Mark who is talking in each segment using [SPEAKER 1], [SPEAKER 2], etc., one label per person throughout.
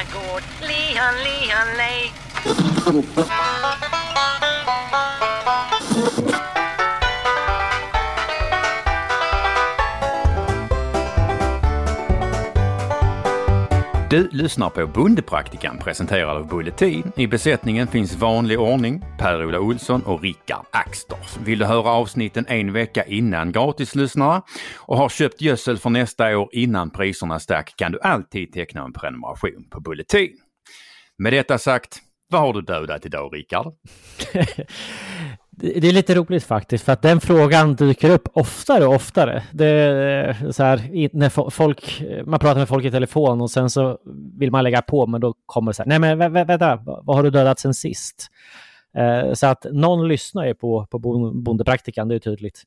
[SPEAKER 1] my god, Leon, Leon, Lay.
[SPEAKER 2] Du lyssnar på Bondepraktikan presenterad av Bulletin. I besättningen finns vanlig ordning, Per-Ola Olsson och Rickard Axdorff. Vill du höra avsnitten en vecka innan gratislyssnare och har köpt gödsel för nästa år innan priserna stack kan du alltid teckna en prenumeration på Bulletin. Med detta sagt, vad har du dödat idag Rickard?
[SPEAKER 3] Det är lite roligt faktiskt, för att den frågan dyker upp oftare och oftare. Det är så här, när folk, man pratar med folk i telefon och sen så vill man lägga på, men då kommer det så här, nej men vä vä vänta, vad har du dödat sen sist? Eh, så att någon lyssnar ju på, på bondepraktikan, det är tydligt.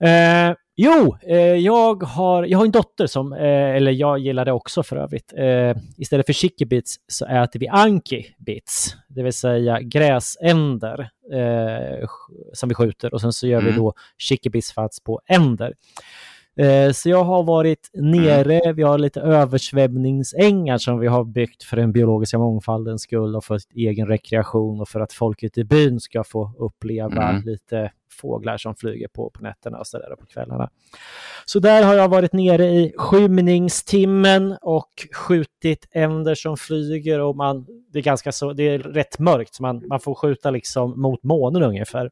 [SPEAKER 3] Eh, jo, eh, jag, har, jag har en dotter som, eh, eller jag gillar det också för övrigt. Eh, istället för chickibits så äter vi anki-bits, det vill säga gräsänder eh, som vi skjuter och sen så gör mm. vi då chickibits på änder. Eh, så jag har varit nere, mm. vi har lite översvämningsängar som vi har byggt för den biologiska mångfaldens skull och för egen rekreation och för att folket i byn ska få uppleva mm. lite fåglar som flyger på, på nätterna och så där på kvällarna. Så där har jag varit nere i skymningstimmen och skjutit änder som flyger och man, det är ganska så, det är rätt mörkt så man, man får skjuta liksom mot månen ungefär.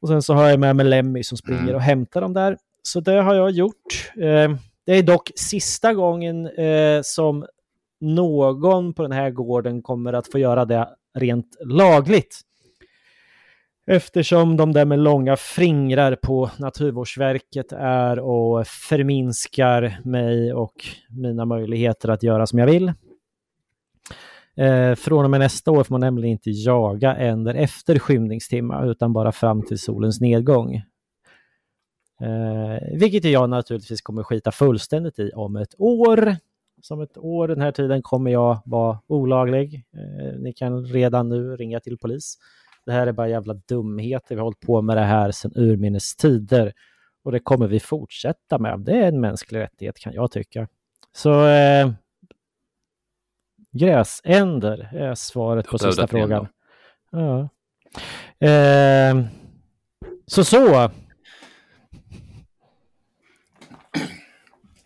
[SPEAKER 3] Och sen så har jag med mig Lemmy som springer mm. och hämtar dem där. Så det har jag gjort. Eh, det är dock sista gången eh, som någon på den här gården kommer att få göra det rent lagligt. Eftersom de där med långa fingrar på Naturvårdsverket är och förminskar mig och mina möjligheter att göra som jag vill. Eh, från och med nästa år får man nämligen inte jaga änder efter skymningstimmar utan bara fram till solens nedgång. Eh, vilket jag naturligtvis kommer skita fullständigt i om ett år. Som ett år den här tiden kommer jag vara olaglig. Eh, ni kan redan nu ringa till polis det här är bara jävla dumheter. Vi har hållit på med det här sedan urminnes tider och det kommer vi fortsätta med. Det är en mänsklig rättighet kan jag tycka. Så eh, gräsänder är svaret på sista frågan. Ja. Eh, så så.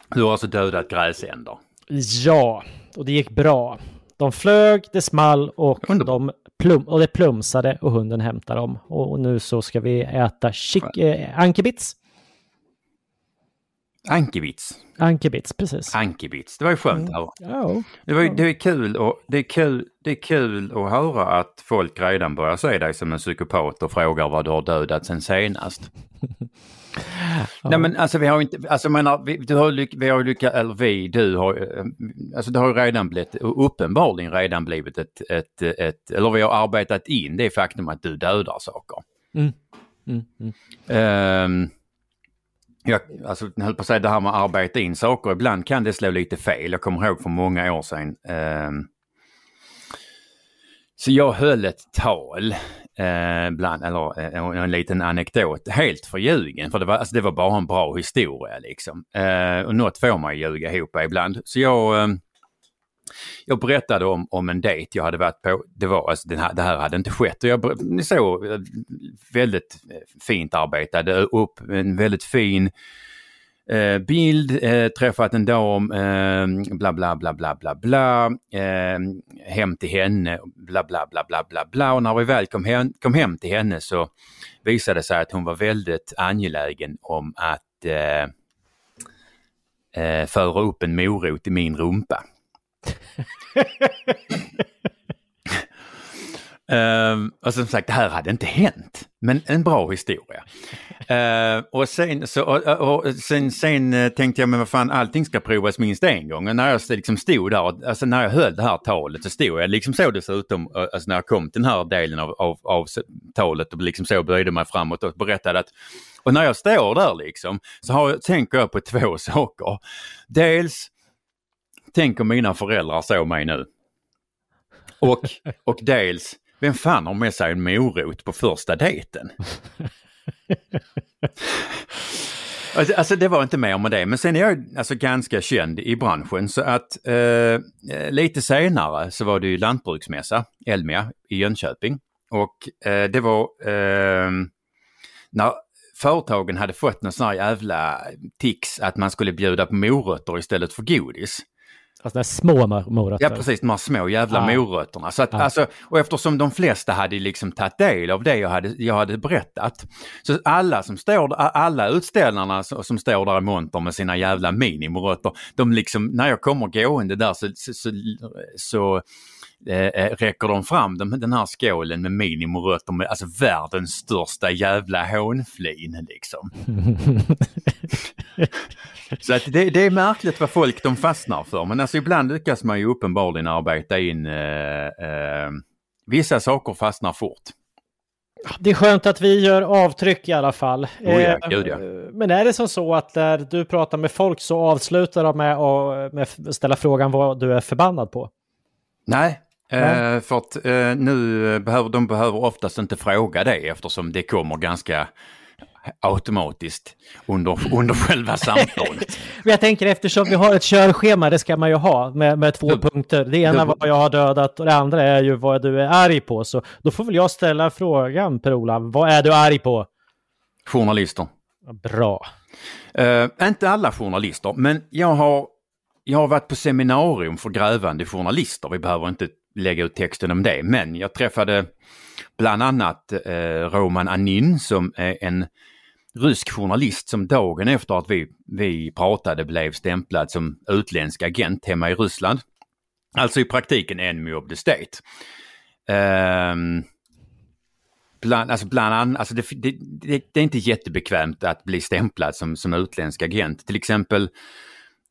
[SPEAKER 2] Du har alltså dödat gräsänder?
[SPEAKER 3] Ja, och det gick bra. De flög, det small och de plum och det plumsade och hunden hämtade dem. Och nu så ska vi äta chick, eh, ankebits.
[SPEAKER 2] Ankebits?
[SPEAKER 3] Ankebits, precis.
[SPEAKER 2] Ankebits, det var ju skönt
[SPEAKER 3] att
[SPEAKER 2] höra.
[SPEAKER 3] Ja.
[SPEAKER 2] Det, var, det, är kul och, det, är kul, det är kul att höra att folk redan börjar se dig som en psykopat och frågar vad du har dödat sen senast. Nej men alltså vi har inte, alltså menar, vi, du har, vi har lyckats, eller vi, du har, eh, alltså det har redan blivit, uppenbarligen redan blivit ett, ett, ett, eller vi har arbetat in det faktum att du dödar saker. Mm. Mm, mm. Um, jag, alltså, jag höll på att säga det här med att arbeta in saker, ibland kan det slå lite fel. Jag kommer ihåg för många år sedan. Um, så jag höll ett tal eh, bland, eller eh, en, en liten anekdot, helt förljugen. För det var, alltså, det var bara en bra historia liksom. Eh, och något får man ljuga ihop ibland. Så jag, eh, jag berättade om, om en dejt jag hade varit på. Det, var, alltså, här, det här hade inte skett. Och jag, ni såg eh, väldigt eh, fint arbetade upp en väldigt fin Eh, bild, eh, träffat en dam, eh, bla bla bla bla bla bla, eh, hem till henne, bla bla bla bla bla bla. Och när vi väl kom hem, kom hem till henne så visade det sig att hon var väldigt angelägen om att eh, eh, föra upp en morot i min rumpa. Uh, och som sagt, det här hade inte hänt, men en bra historia. Uh, och sen, så, och, och sen, sen uh, tänkte jag, men vad fan, allting ska provas minst en gång. Och när jag liksom stod där, alltså när jag höll det här talet så stod jag liksom så dessutom, eh, alltså när jag kom till den här delen av, av, av talet och liksom så böjde mig framåt och berättade att och när jag står där liksom så har, tänker jag på två saker. Dels tänker mina föräldrar så mig nu. Och, och dels vem fan har med sig en morot på första dejten? Alltså, alltså det var inte mer med det, men sen är jag alltså ganska känd i branschen så att eh, lite senare så var det ju lantbruksmässa, Elmia, i Jönköping. Och eh, det var eh, när företagen hade fått någon sån här jävla tics att man skulle bjuda på morötter istället för godis.
[SPEAKER 3] Alltså de små morötter.
[SPEAKER 2] Ja precis, de här små jävla
[SPEAKER 3] Ja.
[SPEAKER 2] morötterna. Så att,
[SPEAKER 3] Ja.
[SPEAKER 2] alltså, och eftersom de flesta hade liksom tagit del av det jag hade, jag hade berättat. Så alla som står alla utställarna som, som står där i monter med sina jävla minimorötter, de liksom, när jag kommer gående där så, så, så, så eh, räcker de fram den, den här skålen med minimorötter med alltså världens största jävla hånflin liksom. Så att det, det är märkligt vad folk de fastnar för men alltså ibland lyckas man ju uppenbarligen arbeta in eh, eh, vissa saker fastnar fort.
[SPEAKER 3] Det är skönt att vi gör avtryck i alla fall.
[SPEAKER 2] Oh ja,
[SPEAKER 3] Eh,
[SPEAKER 2] gud ja.
[SPEAKER 3] Men är det som så att när du pratar med folk så avslutar de med att ställa frågan vad du är förbannad på?
[SPEAKER 2] Nej, Eh, för att eh, nu behöver de behöver oftast inte fråga det eftersom det kommer ganska automatiskt under, under själva samtalet.
[SPEAKER 3] Jag tänker eftersom vi har ett körschema, det ska man ju ha med, med två
[SPEAKER 2] Du-
[SPEAKER 3] punkter. Det ena
[SPEAKER 2] du-
[SPEAKER 3] vad jag har dödat och det andra är ju vad du är arg på. Så då får väl jag ställa frågan Per-Ola, vad är du arg på?
[SPEAKER 2] Journalister.
[SPEAKER 3] Bra.
[SPEAKER 2] Eh, inte alla journalister, men jag har, jag har varit på seminarium för grävande journalister. Vi behöver inte lägga ut texten om det, men jag träffade bland annat eh, Roman Anin som är en rysk journalist som dagen efter att vi, vi pratade blev stämplad som utländsk agent hemma i Ryssland. Alltså i praktiken enemy of the state. Um, Bland, alltså bland annat, alltså det, det, det, det är inte jättebekvämt att bli stämplad som, som utländsk agent. Till exempel,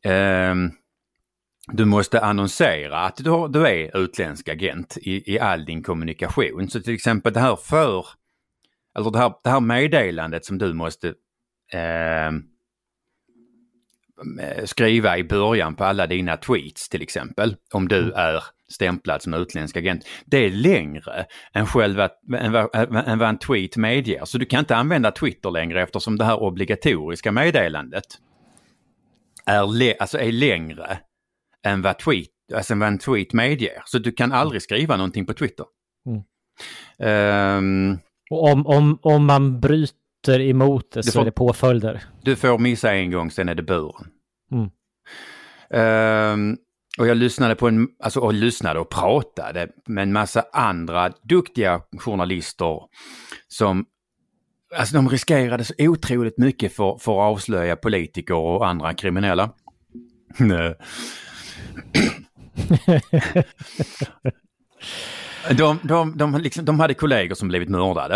[SPEAKER 2] um, du måste annonsera att du, du är utländsk agent i, i all din kommunikation. Så till exempel det här för, eller det här, det här meddelandet som du måste ehm, eh, skriva i början på alla dina tweets till exempel, om du är stämplad som utländsk agent. Det är längre än, själva, än, än vad en tweet medger. Så du kan inte använda Twitter längre eftersom det här obligatoriska meddelandet är, alltså är längre än vad, tweet, alltså vad en tweet medger. Så du kan aldrig skriva någonting på Twitter.
[SPEAKER 3] Mm.
[SPEAKER 2] Ehm,
[SPEAKER 3] Och om, om, om man bryter emot det så
[SPEAKER 2] får-
[SPEAKER 3] är det påföljder.
[SPEAKER 2] Du får missa en gång, sen är det buren.
[SPEAKER 3] Mm.
[SPEAKER 2] Ehm, och jag lyssnade på en, alltså och lyssnade och pratade med en massa andra duktiga journalister som, alltså de riskerade så otroligt mycket för, för att avslöja politiker och andra kriminella. De, de, de, liksom, de hade kollegor som blivit mördade.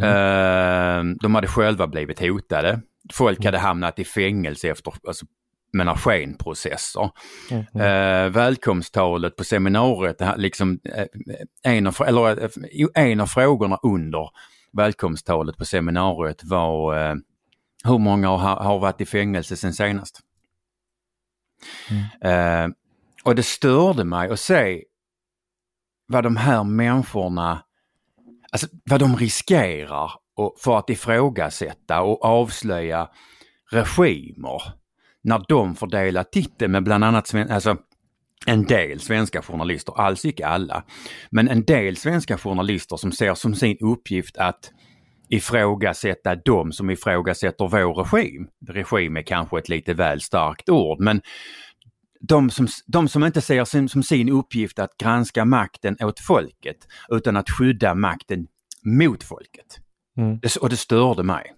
[SPEAKER 2] Eh, de hade själva blivit hotade. Folk hade hamnat i fängelse efter alltså, menar, skenprocesser.
[SPEAKER 3] Mm.
[SPEAKER 2] Eh, välkomsttalet på seminariet, här, liksom, eh, en, av, eller, eh, en av frågorna under välkomsttalet på seminariet var eh, hur många har, har varit i fängelse sen senast? Mm. Eh, och det störde mig att se vad de här människorna, alltså vad de riskerar och för att ifrågasätta och avslöja regimer när de får dela titel med bland annat sven- alltså, en del svenska journalister, alls icke alla, men en del svenska journalister som ser som sin uppgift att ifrågasätta dem som ifrågasätter vår regim. Regim är kanske ett lite väl starkt ord, men de som, de som inte ser sin, som sin uppgift att granska makten åt folket utan att skydda makten mot folket.
[SPEAKER 3] Mm.
[SPEAKER 2] Det, och det störde mig.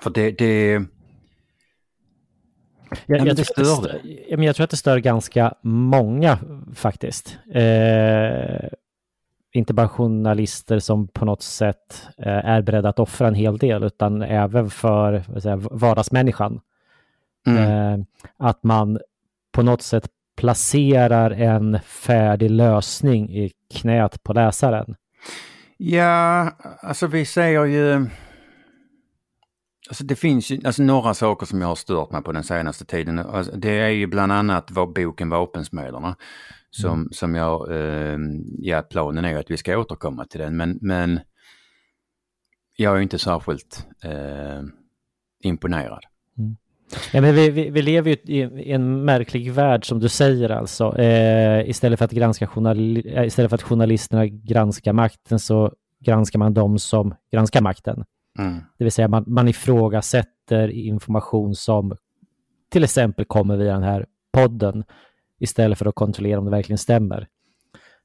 [SPEAKER 2] För det, det
[SPEAKER 3] Jag, jag,
[SPEAKER 2] det
[SPEAKER 3] tror
[SPEAKER 2] stör
[SPEAKER 3] jag tror att det stör ganska många faktiskt. Eh, inte bara journalister som på något sätt eh, är beredda att offra en hel del, utan även för säga, vardagsmänniskan.
[SPEAKER 2] mm,
[SPEAKER 3] Eh, att man på något sätt placerar en färdig lösning i knät på läsaren.
[SPEAKER 2] Ja, alltså vi säger ju... Alltså det finns ju alltså några saker som jag har stört mig på den senaste tiden. Alltså det är ju bland annat boken Vapensmederna. Som, som jag, eh, ja planen är att vi ska återkomma till den men, men jag är inte särskilt eh, imponerad.
[SPEAKER 3] Ja, men vi, vi, vi lever ju i i en märklig värld som du säger alltså. Eh, istället, för att granska journali- eh, istället för att journalisterna granskar makten så granskar man de som granskar makten.
[SPEAKER 2] Mm.
[SPEAKER 3] Det vill säga man, man ifrågasätter information som till exempel kommer via den här podden istället för att kontrollera om det verkligen stämmer.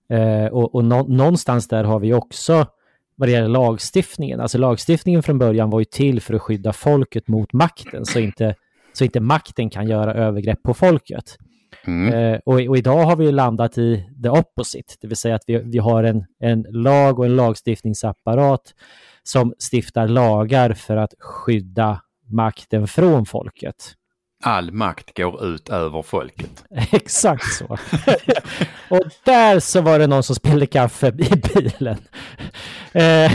[SPEAKER 3] Eh, och och nå, någonstans där har vi också vad det gäller lagstiftningen. Alltså lagstiftningen från början var ju till för att skydda folket mot makten så inte, så inte makten kan göra övergrepp på folket.
[SPEAKER 2] Mm.
[SPEAKER 3] Eh, och, och idag har vi landat i the opposite, det vill säga att vi, vi har en, en lag och en lagstiftningsapparat som stiftar lagar för att skydda makten från folket.
[SPEAKER 2] All makt går ut över folket.
[SPEAKER 3] Exakt så. och där så var det någon som spillde kaffe i bilen. Eh,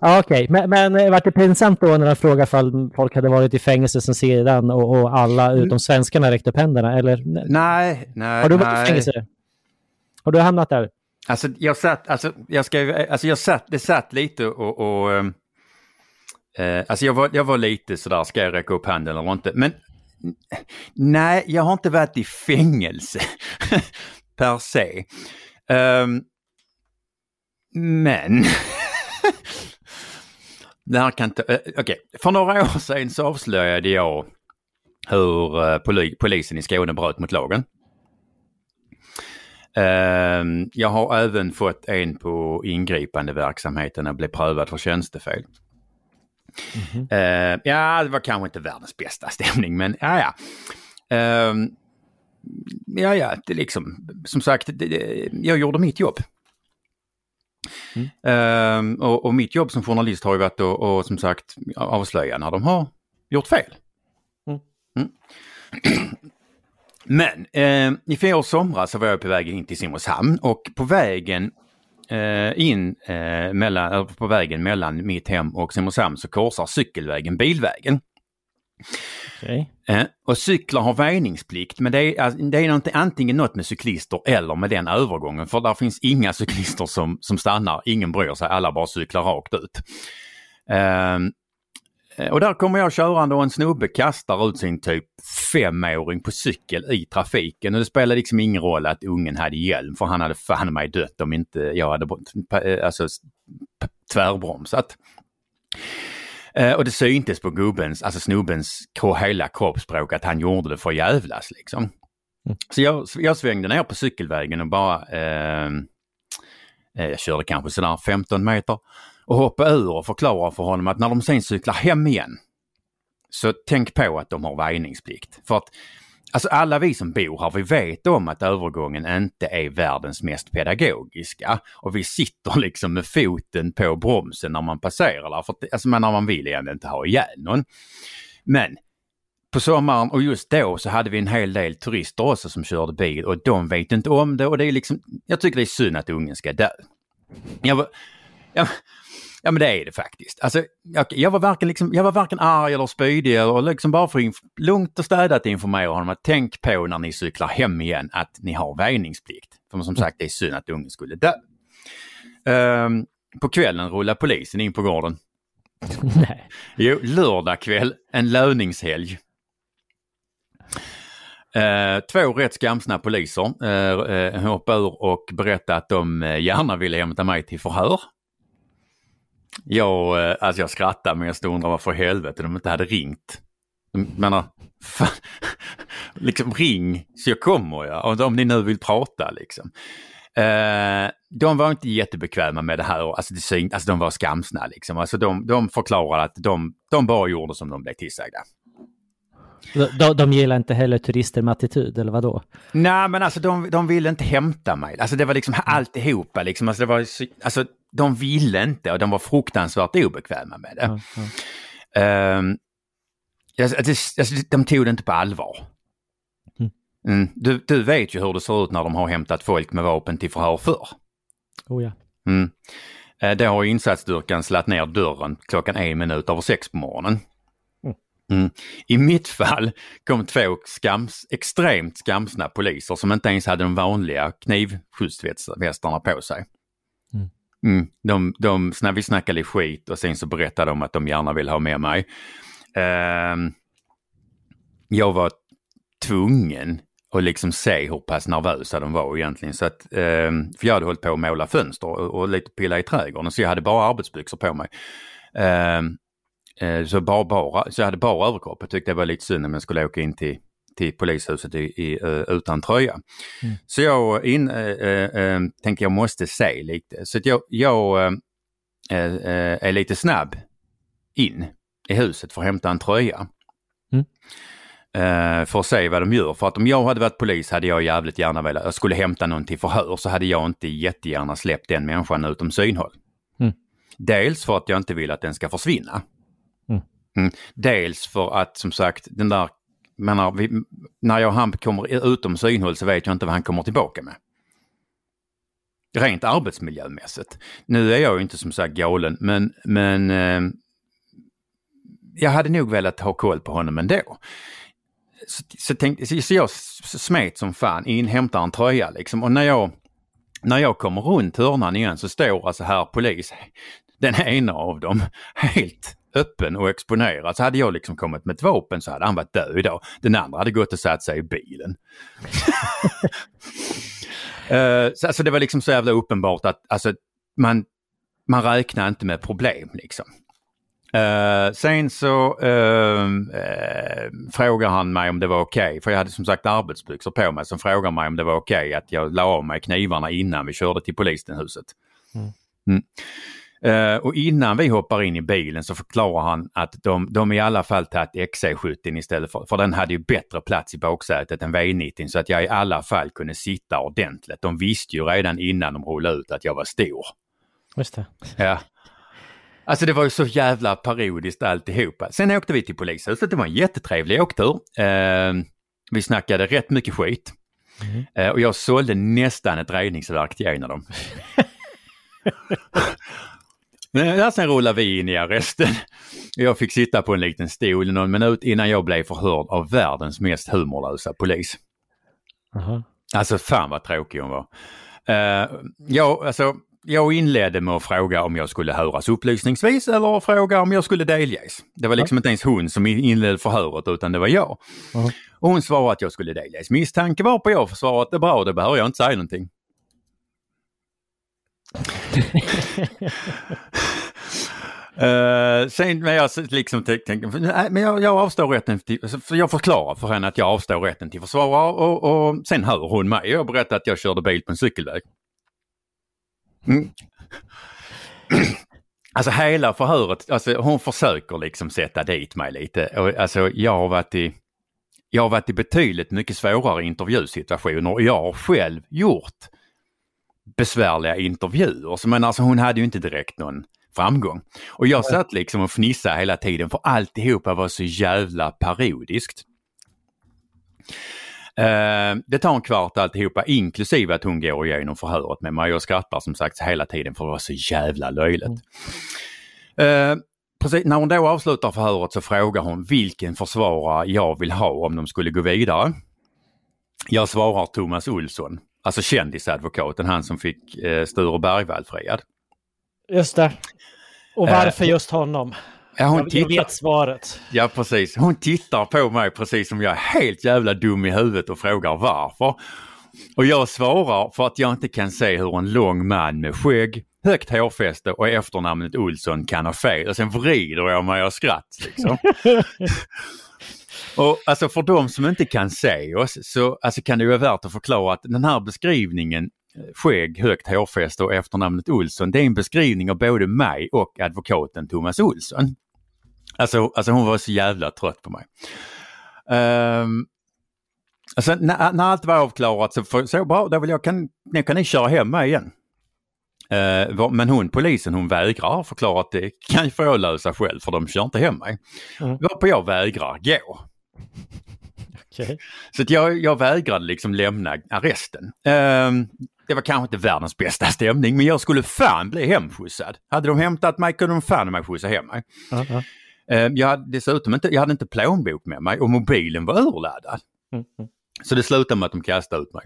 [SPEAKER 3] Okej, men, men eh, vart det pinsamt då när de frågade om folk hade varit i fängelse sen sedan och, och alla utom svenskarna räckte upp händerna? Eller
[SPEAKER 2] Nej, nej,
[SPEAKER 3] har du varit i
[SPEAKER 2] nej.
[SPEAKER 3] fängelse? Har du hamnat där?
[SPEAKER 2] Alltså jag satt, alltså jag ska alltså jag satt, det satt lite och, och eh, alltså jag var, jag var lite sådär, ska jag räcka upp handen eller inte? Men nej, jag har inte varit i fängelse per se. Um, men det här kan inte, eh, Okej, okay. för några år sedan så avslöjade jag hur eh, poli, polisen i Skåne bröt mot lagen. Ehm, jag har även fått en på ingripande verksamheten och blev prövad för tjänstefel. Ehm, ja, det var kanske inte världens bästa stämning, men ja, ja. Ehm, ja, ja, det är liksom, som sagt, det, det, jag gjorde mitt jobb. Ehm, och, och mitt jobb som journalist har ju varit att och, som sagt avslöja när de har gjort fel. Mm. Men eh, i fjol somras så var jag på väg in till Simrishamn och på vägen in eh, mellan, på vägen mellan mitt hem och Simrishamn så korsar cykelvägen bilvägen.
[SPEAKER 3] Okej.
[SPEAKER 2] Eh, och cyklar har väjningsplikt men det är, alltså, det är antingen något med cyklister eller med den övergången för där finns inga cyklister som, som stannar, ingen bryr sig, alla bara cyklar rakt ut. Ehm, eh, och där kommer jag körande och en snubbe kastar ut sin typ femåring på cykel i trafiken och det spelar liksom ingen roll att ungen hade hjälm för han hade fan mig dött om inte jag hade eh, alltså, tvärbromsat. Eh, och det syntes på gubbens, alltså snubbens hela kroppsspråk att han gjorde det för jävlas liksom. Så jag, jag svängde ner på cykelvägen och bara, eh, eh, jag körde kanske sådär 15 meter och hoppa ur och förklara för honom att när de sen cyklar hem igen så tänk på att de har väjningsplikt. För att Alltså alla vi som bor här, vi vet om att övergången inte är världens mest pedagogiska. Och vi sitter liksom med foten på bromsen när man passerar där. För att, alltså men när man vill egentligen inte ha ihjäl någon. Men på sommaren och just då så hade vi en hel del turister också som körde bil och de vet inte om det och det är liksom, jag tycker det är synd att ungen ska dö. Jag jag, ja, men det är det faktiskt. Alltså, jag, jag, var varken liksom, jag var varken arg eller spydig och liksom bara för inf- lugnt och städat informera honom att tänk på när ni cyklar hem igen att ni har väjningsplikt. För som sagt det är synd att ungen skulle dö. Ehm, på kvällen rullar polisen in på gården.
[SPEAKER 3] Nej.
[SPEAKER 2] Jo, lördag kväll, en löningshelg. Eh, två rätt skamsna poliser eh, eh, hoppade ur och berättade att de eh, gärna ville hämta mig till förhör. Jag, eh, alltså jag skrattade men jag stod och undrade varför i helvete de inte hade ringt. De menar, fan, liksom ring så jag kommer ja, om ni nu vill prata liksom. Eh, de var inte jättebekväma med det här, alltså, det syn, alltså de var skamsna liksom. Alltså de, de förklarade att de, de bara gjorde som de blev tillsagda.
[SPEAKER 3] De, de, gillar inte heller turister med attityd, eller vad då?
[SPEAKER 2] Nej men alltså de, de ville inte hämta mig. Alltså det var liksom alltihopa liksom. Alltså, det var, så- alltså de ville inte och de var fruktansvärt obekväma med det.
[SPEAKER 3] Ja.
[SPEAKER 2] Ehm, alltså, alltså, de tog det inte på allvar.
[SPEAKER 3] Mm.
[SPEAKER 2] Mm, du, du vet ju hur det ser ut när de har hämtat folk med vapen till förhör förr.
[SPEAKER 3] Oh, ja.
[SPEAKER 2] Mm. Eh, Det har insatsstyrkan slagit ner dörren klockan en minut över sex på morgonen. Mm. I mitt fall kom två skams, extremt skamsna poliser som inte ens hade de vanliga knivskyddsvästarna på sig.
[SPEAKER 3] Mm.
[SPEAKER 2] De, de, när vi snackade skit och sen så berättade de att de gärna vill ha med mig. Uh, jag var tvungen att liksom se hur pass nervösa de var egentligen. Så att, uh, för jag hade hållit på att måla fönster och, och lite pilla i trädgården så jag hade bara arbetsbyxor på mig. Uh, så, bara, bara, så jag hade bara överkropp. Jag tyckte det var lite synd om jag skulle åka in till, till polishuset i, i, uh, utan tröja.
[SPEAKER 3] Mm.
[SPEAKER 2] Så jag in, uh, uh, tänkte jag måste se lite. Så jag, jag är lite snabb in i huset för att hämta en tröja.
[SPEAKER 3] Mm.
[SPEAKER 2] för att se vad de gör. För att om jag hade varit polis hade jag jävligt gärna velat, jag skulle hämta någon till förhör så hade jag inte jättegärna släppt den människan utom synhåll.
[SPEAKER 3] Mm.
[SPEAKER 2] Dels för att jag inte vill att den ska försvinna.
[SPEAKER 3] Mm.
[SPEAKER 2] Mm. Dels för att som sagt den där, menar, vi, när jag och han kommer utom synhåll så vet jag inte vad han kommer tillbaka med. Rent arbetsmiljömässigt. Nu är jag ju inte som sagt galen men, men eh, jag hade nog velat ha koll på honom ändå. Så, så, tänk, så jag smet som fan, inhämtar en tröja liksom och när jag, när jag kommer runt hörnan igen så står alltså här polis, den ena av dem, helt öppen och exponerad. Så hade jag liksom kommit med ett vapen så hade han varit död idag. Den andra hade gått och satt sig i bilen. uh, så alltså det var liksom så jävla uppenbart att alltså, man, man räknar inte med problem liksom. Uh, sen så uh, uh, frågar han mig om det var okej, okay, för jag hade som sagt arbetsbyxor på mig, så frågar mig om det var okej okay att jag la av mig knivarna innan vi körde till polishuset. Mm. Mm. Uh, och innan vi hoppar in i bilen så förklarar han att de, de i alla fall tagit XC70 istället för, för den hade ju bättre plats i baksätet än V90 så att jag i alla fall kunde sitta ordentligt. De visste ju redan innan de rullade ut att jag var stor.
[SPEAKER 3] Just det.
[SPEAKER 2] Ja. Alltså det var ju så jävla parodiskt alltihopa. Sen åkte vi till polishuset, det var en jättetrevlig åktur. Uh, vi snackade rätt mycket skit. Mm. Uh, och jag sålde nästan ett räddningsverk till en av dem. Men sen rullade vi in i arresten. Jag fick sitta på en liten stol någon minut innan jag blev förhörd av världens mest humorlösa polis.
[SPEAKER 3] Aha.
[SPEAKER 2] Alltså fan vad tråkig hon var. Uh, jag, alltså, jag inledde med att fråga om jag skulle höras upplysningsvis eller fråga om jag skulle delges. Det var liksom ja. inte ens hon som inledde förhöret utan det var jag.
[SPEAKER 3] Aha.
[SPEAKER 2] Och hon svarade att jag skulle delges misstanke varpå jag svarade att det är bra, det behöver jag inte säga någonting. Uh, sen när jag liksom tänkte, men jag, jag avstår rätten till, för jag förklarar för henne att jag avstår rätten till försvarare och, och sen hör hon mig. Jag berättar att jag körde bil på en cykelväg. Mm. Alltså hela förhöret, alltså hon försöker liksom sätta dit mig lite. Och, alltså jag har varit i, jag har varit i betydligt mycket svårare intervjusituationer och jag har själv gjort besvärliga intervjuer. Så men alltså hon hade ju inte direkt någon framgång. Och jag satt liksom och fnissade hela tiden för alltihopa var så jävla parodiskt. Uh, det tar en kvart alltihopa inklusive att hon går igenom förhöret med mig och skrattar som sagt hela tiden för det var så jävla löjligt. Uh, precis, när hon då avslutar förhöret så frågar hon vilken försvarare jag vill ha om de skulle gå vidare. Jag svarar Thomas Olsson, alltså kändisadvokaten, han som fick uh, Sture Bergvall friad.
[SPEAKER 3] Just det. Och varför uh, just honom?
[SPEAKER 2] Ja, hon
[SPEAKER 3] jag,
[SPEAKER 2] tittar...
[SPEAKER 3] jag vet svaret.
[SPEAKER 2] Ja, precis. Hon tittar på mig precis som jag är helt jävla dum i huvudet och frågar varför. Och jag svarar för att jag inte kan se hur en lång man med skägg, högt hårfäste och efternamnet Olsson kan ha fel. Och sen vrider jag mig av skratt. Liksom. och alltså för de som inte kan se oss så alltså, kan det vara värt att förklara att den här beskrivningen skägg, högt hårfäste och efternamnet Olsson, det är en beskrivning av både mig och advokaten Thomas Olsson. Alltså, alltså hon var så jävla trött på mig. Um, alltså, när, när allt var avklarat så, för, så bra, då vill jag, kan, nu kan ni köra hem mig igen. Uh, men hon, polisen, hon vägrar förklara att det kan få jag lösa själv för de kör inte hem mig. Mm. Varpå jag vägrar gå.
[SPEAKER 3] Okay.
[SPEAKER 2] Så jag, jag vägrade liksom lämna arresten. Uh, det var kanske inte världens bästa stämning men jag skulle fan bli hemskjutsad. Hade de hämtat mig kunde de fan mig skjutsa hem mig.
[SPEAKER 3] Uh -huh.
[SPEAKER 2] Jag hade dessutom inte, jag hade inte plånbok med mig och mobilen var urladdad.
[SPEAKER 3] Mm.
[SPEAKER 2] Så det slutade med att de kastade ut mig.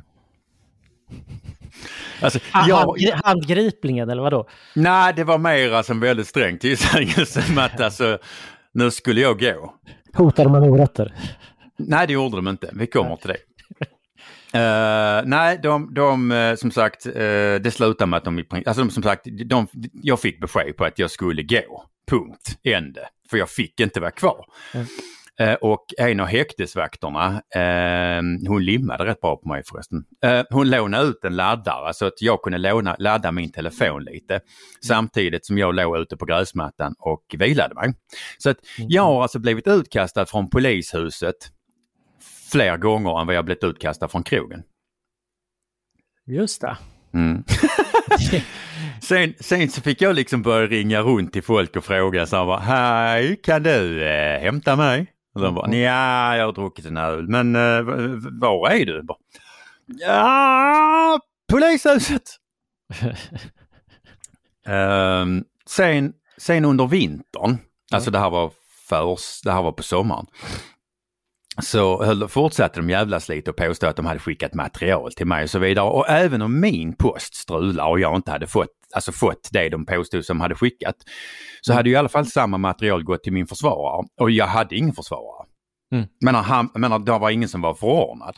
[SPEAKER 3] Alltså, ah, jag... Handgripligen eller vadå?
[SPEAKER 2] Nej, det var mer alltså en väldigt sträng tillsägelse med att alltså, nu skulle jag gå.
[SPEAKER 3] Hotar de med morötter?
[SPEAKER 2] Nej, det gjorde de inte. Vi kommer till det. Uh, nej, de, de uh, som sagt, uh, det slutade med att de, alltså de, som sagt, de, jag fick besked på att jag skulle gå. Punkt. Ände. För jag fick inte vara kvar. Mm. Och en av häktesvakterna, hon limmade rätt bra på mig förresten. hon lånade ut en laddare så att jag kunde låna, ladda min telefon lite. Samtidigt som jag låg ute på gräsmattan och vilade mig. Så att mm. jag har alltså blivit utkastad från polishuset fler gånger än vad jag blivit utkastad från krogen.
[SPEAKER 3] Just det.
[SPEAKER 2] Mm. sen, sen så fick jag liksom börja ringa runt till folk och fråga så här, hej kan du eh, hämta mig? Och de bara, mm. ja jag har druckit en öl men eh, var är du? Bara, ja, polishuset! um, sen, sen under vintern, alltså det här var förs, det här var på sommaren, så höll, fortsatte de jävlas lite och påstå att de hade skickat material till mig och så vidare. Och även om min post strular och jag inte hade fått, alltså fått det de påstod som hade skickat, så hade ju i alla fall samma material gått till min försvarare och jag hade ingen försvarare. Mm. Men, han, men det var ingen som var förordnad.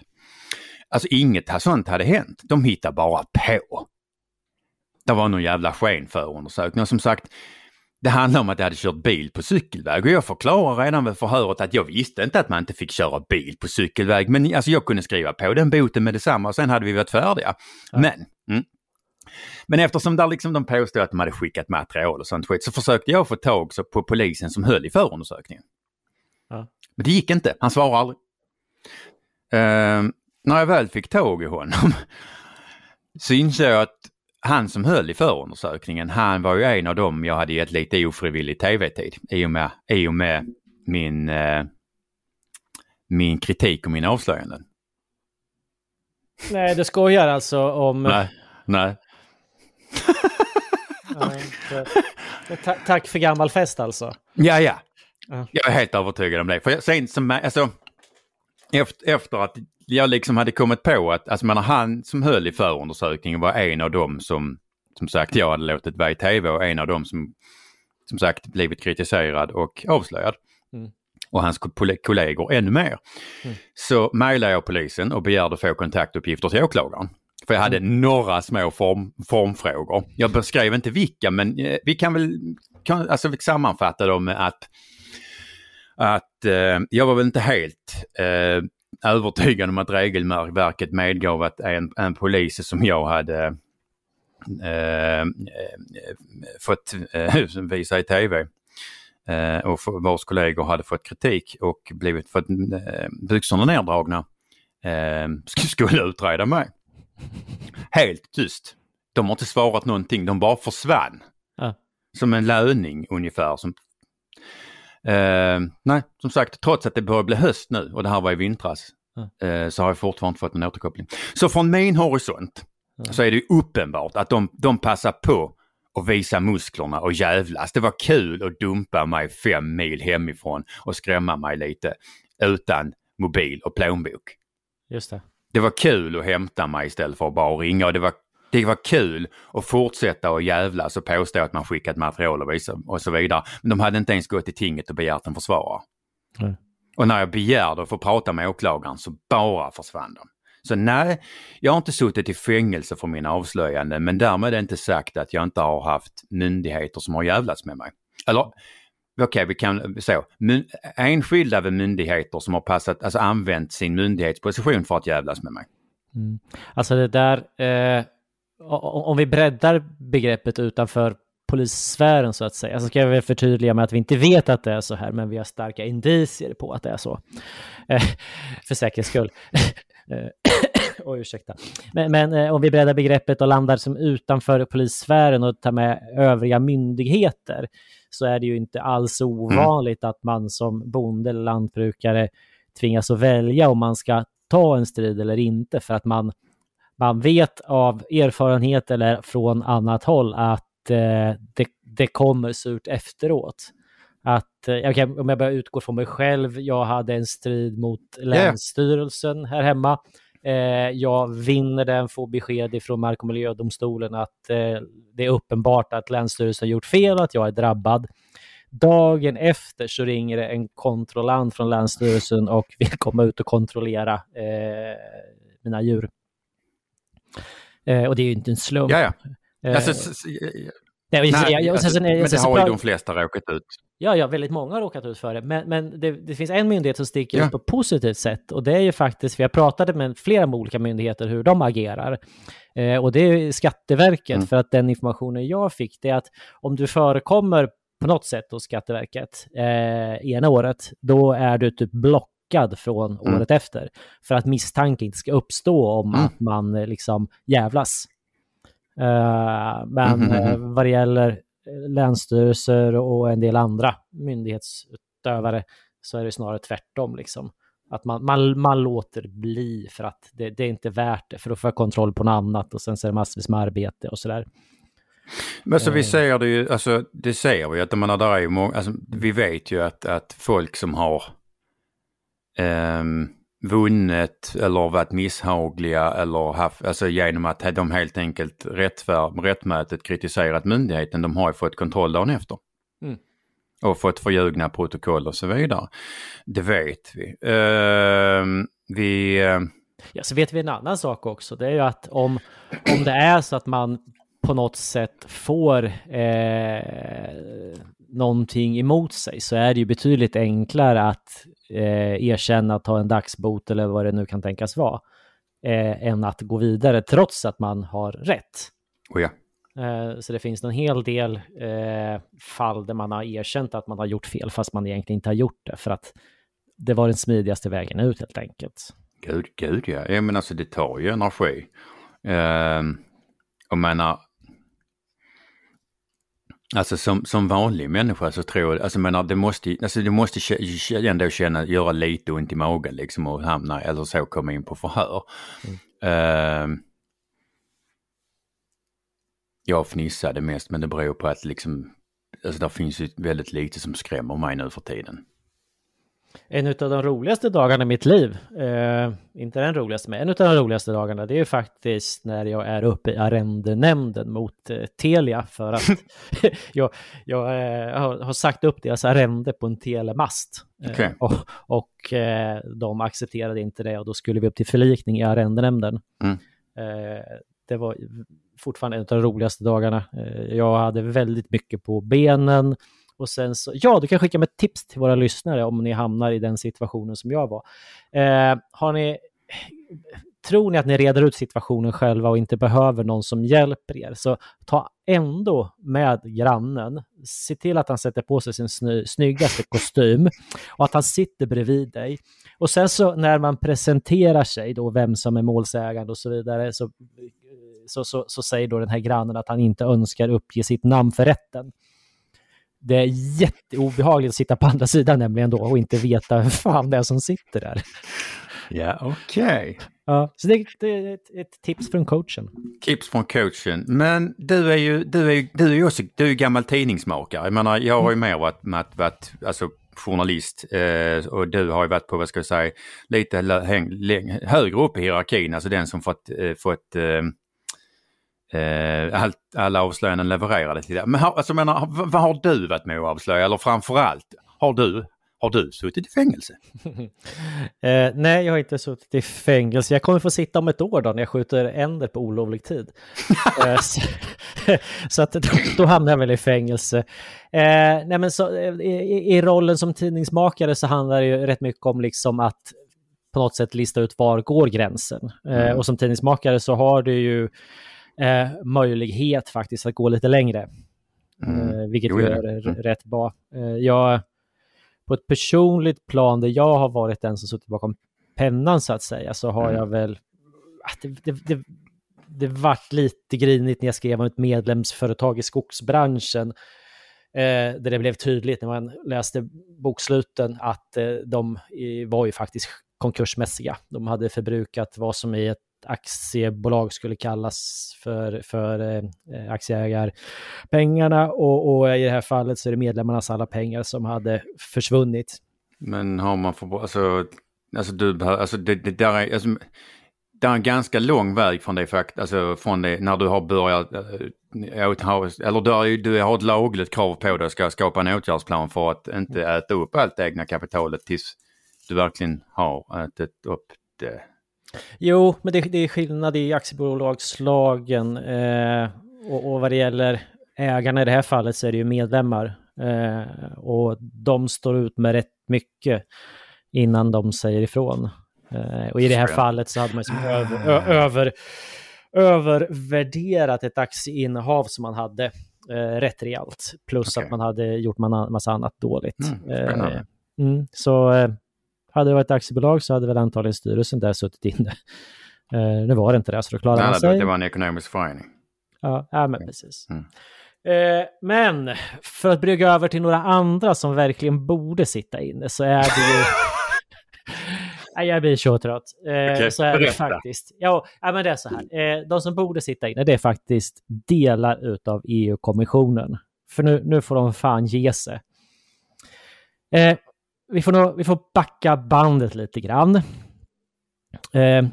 [SPEAKER 2] Alltså inget sånt hade hänt. De hittade bara på. Det var någon jävla skenförundersökning och som sagt, det handlar om att jag hade kört bil på cykelväg och jag förklarade redan vid förhöret att jag visste inte att man inte fick köra bil på cykelväg men alltså jag kunde skriva på den boten med detsamma och sen hade vi varit färdiga. Ja. Men mm. Men eftersom där liksom de påstod att de hade skickat material och sånt skit så försökte jag få tag på polisen som höll i förundersökningen. Ja. Men det gick inte, han svarade aldrig. Uh, när jag väl fick tag i honom så insåg jag att han som höll i förundersökningen, han var ju en av dem jag hade gett lite ofrivillig tv-tid i och med, i och med min, eh, min kritik och mina avslöjanden.
[SPEAKER 3] Nej, du skojar alltså om...
[SPEAKER 2] Nej, nej.
[SPEAKER 3] Ta tack för gammal fest alltså.
[SPEAKER 2] Ja, ja. Jag är helt övertygad om det. För sen som, alltså, efter, efter att jag liksom hade kommit på att, alltså menar, han som höll i förundersökningen var en av dem som, som sagt, jag hade låtit vara i tv och en av dem som, som sagt, blivit kritiserad och avslöjad. Mm. Och hans kollegor ännu mer. Mm. Så mejlade jag polisen och begärde få kontaktuppgifter till åklagaren. För jag hade mm. några små form, formfrågor. Jag beskrev inte vilka men eh, vi kan väl kan, alltså, sammanfatta dem med att, att eh, jag var väl inte helt eh, övertygad om att regelverket medgav att en, en polis som jag hade eh, fått eh, visa i tv eh, och vars kollegor hade fått kritik och blivit fått eh, byxorna neddragna eh, skulle utreda mig. Helt tyst. De har inte svarat någonting, de bara försvann. Ja. Som en löning ungefär. Som Eh, nej, som sagt, trots att det börjar bli höst nu och det här var i vintras mm. eh, så har jag fortfarande inte fått någon återkoppling. Så från min horisont mm. så är det uppenbart att de, de passar på att visa musklerna och jävlas. Det var kul att dumpa mig fem mil hemifrån och skrämma mig lite utan mobil och plånbok.
[SPEAKER 3] Just det.
[SPEAKER 2] Det var kul att hämta mig istället för att bara ringa och det var det var kul att fortsätta och jävlas och påstå att man skickat material och, visa, och så vidare. Men de hade inte ens gått till tinget och begärt en försvarare. Mm. Och när jag begärde att få prata med åklagaren så bara försvann de. Så nej, jag har inte suttit i fängelse för mina avslöjanden men därmed är det inte sagt att jag inte har haft myndigheter som har jävlats med mig. Eller okej, okay, vi kan så. enskilda myndigheter som har passat, alltså använt sin myndighetsposition för att jävlas med mig.
[SPEAKER 3] Mm. Alltså det där, eh, om vi breddar begreppet utanför polissfären så att säga, så ska jag väl förtydliga med att vi inte vet att det är så här, men vi har starka indicier på att det är så. Eh, för säkerhets skull. Eh, oj, ursäkta. Men, men eh, om vi breddar begreppet och landar som utanför polissfären och tar med övriga myndigheter så är det ju inte alls ovanligt mm. att man som bonde eller lantbrukare tvingas att välja om man ska ta en strid eller inte för att man man vet av erfarenhet eller från annat håll att eh, det, det kommer surt efteråt. Att, eh, okay, om jag bara utgår från mig själv, jag hade en strid mot Länsstyrelsen här hemma. Eh, jag vinner den, får besked ifrån Mark och miljödomstolen att eh, det är uppenbart att Länsstyrelsen gjort fel, att jag är drabbad. Dagen efter så ringer det en kontrollant från Länsstyrelsen och vill komma ut och kontrollera eh, mina djur. Eh, och det är ju inte en slump.
[SPEAKER 2] Ja, ja.
[SPEAKER 3] Eh,
[SPEAKER 2] Alltså,
[SPEAKER 3] nej,
[SPEAKER 2] nej,
[SPEAKER 3] jag-
[SPEAKER 2] alltså,
[SPEAKER 3] sen- sen-
[SPEAKER 2] men det
[SPEAKER 3] sen
[SPEAKER 2] har ju de flesta råkat ut.
[SPEAKER 3] Ja, ja, väldigt många har råkat ut för det. Men, men det, det finns en myndighet som sticker
[SPEAKER 2] Ja.
[SPEAKER 3] ut på ett positivt sätt och det är ju faktiskt, vi har pratat med flera olika myndigheter hur de agerar. Eh, och det är Skatteverket,
[SPEAKER 2] Mm.
[SPEAKER 3] för att den informationen jag fick det är att om du förekommer på något sätt hos Skatteverket eh, ena året, då är du typ blockad från
[SPEAKER 2] Mm.
[SPEAKER 3] året efter. För att misstanke inte ska uppstå om
[SPEAKER 2] Mm.
[SPEAKER 3] att man eh, liksom jävlas. Eh, men
[SPEAKER 2] mhm.
[SPEAKER 3] eh, vad det gäller länsstyrelser och en del andra myndighetsutövare så är det snarare tvärtom. Liksom. Att man, man, man låter bli för att det, det är inte värt det, för då får jag kontroll på något annat och sen så är det massvis med arbete och sådär.
[SPEAKER 2] Men så vi ser det ju, alltså det ser vi ju att man där är ju många, alltså, vi vet ju att, att folk som har ehm, vunnit eller varit misshagliga eller haft, alltså genom att de helt enkelt rättfär, rättmätigt kritiserat myndigheten, de har ju fått kontroll dagen efter.
[SPEAKER 3] Mm.
[SPEAKER 2] Och fått förljugna protokoll och så vidare. Det vet vi. Ehm, vi eh,
[SPEAKER 3] Ja, så vet vi en annan sak också. Det är ju att om, om det är så att man på något sätt får eh, någonting emot sig så är det ju betydligt enklare att eh, erkänna att ta en dagsbot eller vad det nu kan tänkas vara eh, än att gå vidare trots att man har rätt.
[SPEAKER 2] oh ja.
[SPEAKER 3] Eh, Så det finns en hel del eh, fall där man har erkänt att man har gjort fel fast man egentligen inte har gjort det för att det var den smidigaste vägen ut helt enkelt.
[SPEAKER 2] Gud, gud ja. ja men alltså det tar ju energi. Uh, och menar, alltså som, som vanlig människa så tror jag, alltså menar det måste, alltså det måste ändå känna, göra lite ont i magen liksom och hamna, eller så komma in på förhör. Ehm, jag fnissade mest men det beror på att liksom, alltså det finns ju väldigt lite som skrämmer mig nu för tiden.
[SPEAKER 3] En av de roligaste dagarna i mitt liv, eh, inte den roligaste, men en av de roligaste dagarna, det är faktiskt när jag är uppe i arrendenämnden mot eh, Telia för att jag, jag eh, har, har sagt upp deras arrende på en telemast. Eh,
[SPEAKER 2] Okej.
[SPEAKER 3] och och eh, de accepterade inte det och då skulle vi upp till förlikning i arrendenämnden.
[SPEAKER 2] Mm.
[SPEAKER 3] Eh, det var fortfarande en av de roligaste dagarna. Jag hade väldigt mycket på benen. Och sen så, ja, du kan skicka med tips till våra lyssnare om ni hamnar i den situationen som jag var. Eh, har ni, tror ni att ni reder ut situationen själva och inte behöver någon som hjälper er, så ta ändå med grannen. Se till att han sätter på sig sin sny, snyggaste kostym och att han sitter bredvid dig. Och sen så när man presenterar sig då, vem som är målsägande och så vidare, så, så, så, så säger då den här grannen att han inte önskar uppge sitt namn för rätten. Det är jätteobehagligt att sitta på andra sidan nämligen då och inte veta vem fan det är som sitter där.
[SPEAKER 2] Ja, okej.
[SPEAKER 3] Ja, så det, det är ett, ett tips från coachen.
[SPEAKER 2] Tips från coachen. Men du är ju, du är, du är ju också, du är gammal tidningsmakare. Jag menar, jag har ju mer varit, varit, varit alltså, journalist eh, och du har ju varit på, vad ska jag säga, lite högre upp i hierarkin, alltså den som fått, eh, fått eh, eh, allt, alla avslöjanden levererade till dig. Men har, alltså, menar, vad, har du varit med att avslöja? Eller framförallt, har du, har du suttit i fängelse?
[SPEAKER 3] Eh, nej, jag har inte suttit i fängelse. Jag kommer få sitta om ett år då när jag skjuter änder på olovlig tid. eh, så så att då, då hamnar jag väl i fängelse. Eh, nej, men så, eh, i, I rollen som tidningsmakare så handlar det ju rätt mycket om liksom att på något sätt lista ut var går gränsen. Eh,
[SPEAKER 2] Mm.
[SPEAKER 3] och som tidningsmakare så har du ju eh, möjlighet faktiskt att gå lite längre.
[SPEAKER 2] Mm.
[SPEAKER 3] Eh, vilket
[SPEAKER 2] Jo,
[SPEAKER 3] ju
[SPEAKER 2] ja.
[SPEAKER 3] är r-
[SPEAKER 2] Mm.
[SPEAKER 3] rätt bra. Eh, jag, på ett personligt plan där jag har varit den som suttit bakom pennan så att säga, så har
[SPEAKER 2] Mm.
[SPEAKER 3] jag väl... ah, Det, det, det, det vart lite grinigt när jag skrev om ett medlemsföretag i skogsbranschen. Eh, där det blev tydligt när man läste boksluten att eh, de var ju faktiskt konkursmässiga. De hade förbrukat vad som i ett aktiebolag skulle kallas för, för eh, aktieägarpengarna och, och i det här fallet så är det medlemmarnas alla pengar som hade försvunnit.
[SPEAKER 2] Men har man för, alltså, alltså du behöver, alltså det, det där är, alltså, det är en ganska lång väg från det fakt, alltså från det när du har börjat, eh, eller du har, du har ett lagligt krav på dig att ska skapa en åtgärdsplan för att inte äta upp allt egna kapitalet tills du verkligen har ätit upp det.
[SPEAKER 3] Jo, men det, det är skillnad i aktiebolagslagen eh, och, och vad det gäller ägarna i det här fallet så är det ju medlemmar eh, och de står ut med rätt mycket innan de säger ifrån. Eh, och i det här fallet så hade man liksom över, över, övervärderat ett aktieinnehav som man hade eh, rätt rejält. Plus okay. att man hade gjort man, massa annat dåligt. Mm, eh, mm, så eh, hade det varit ett aktiebolag så hade väl antagligen styrelsen där suttit inne. Eh, nu var det inte det, så då klarade man sig.
[SPEAKER 2] Det var en ekonomisk förening.
[SPEAKER 3] Ja, ja men precis. Mm. Eh, men för att brygga över till några andra som verkligen borde sitta inne så är det ju... Nej, jag blir så trött. Eh, okay, så är det faktiskt. Ja, men det är så här. Eh, de som borde sitta inne, det är faktiskt delar utav EU-kommissionen. För nu, nu får de fan ge sig. Eh, vi, får nog, vi får backa bandet lite grann. Eh,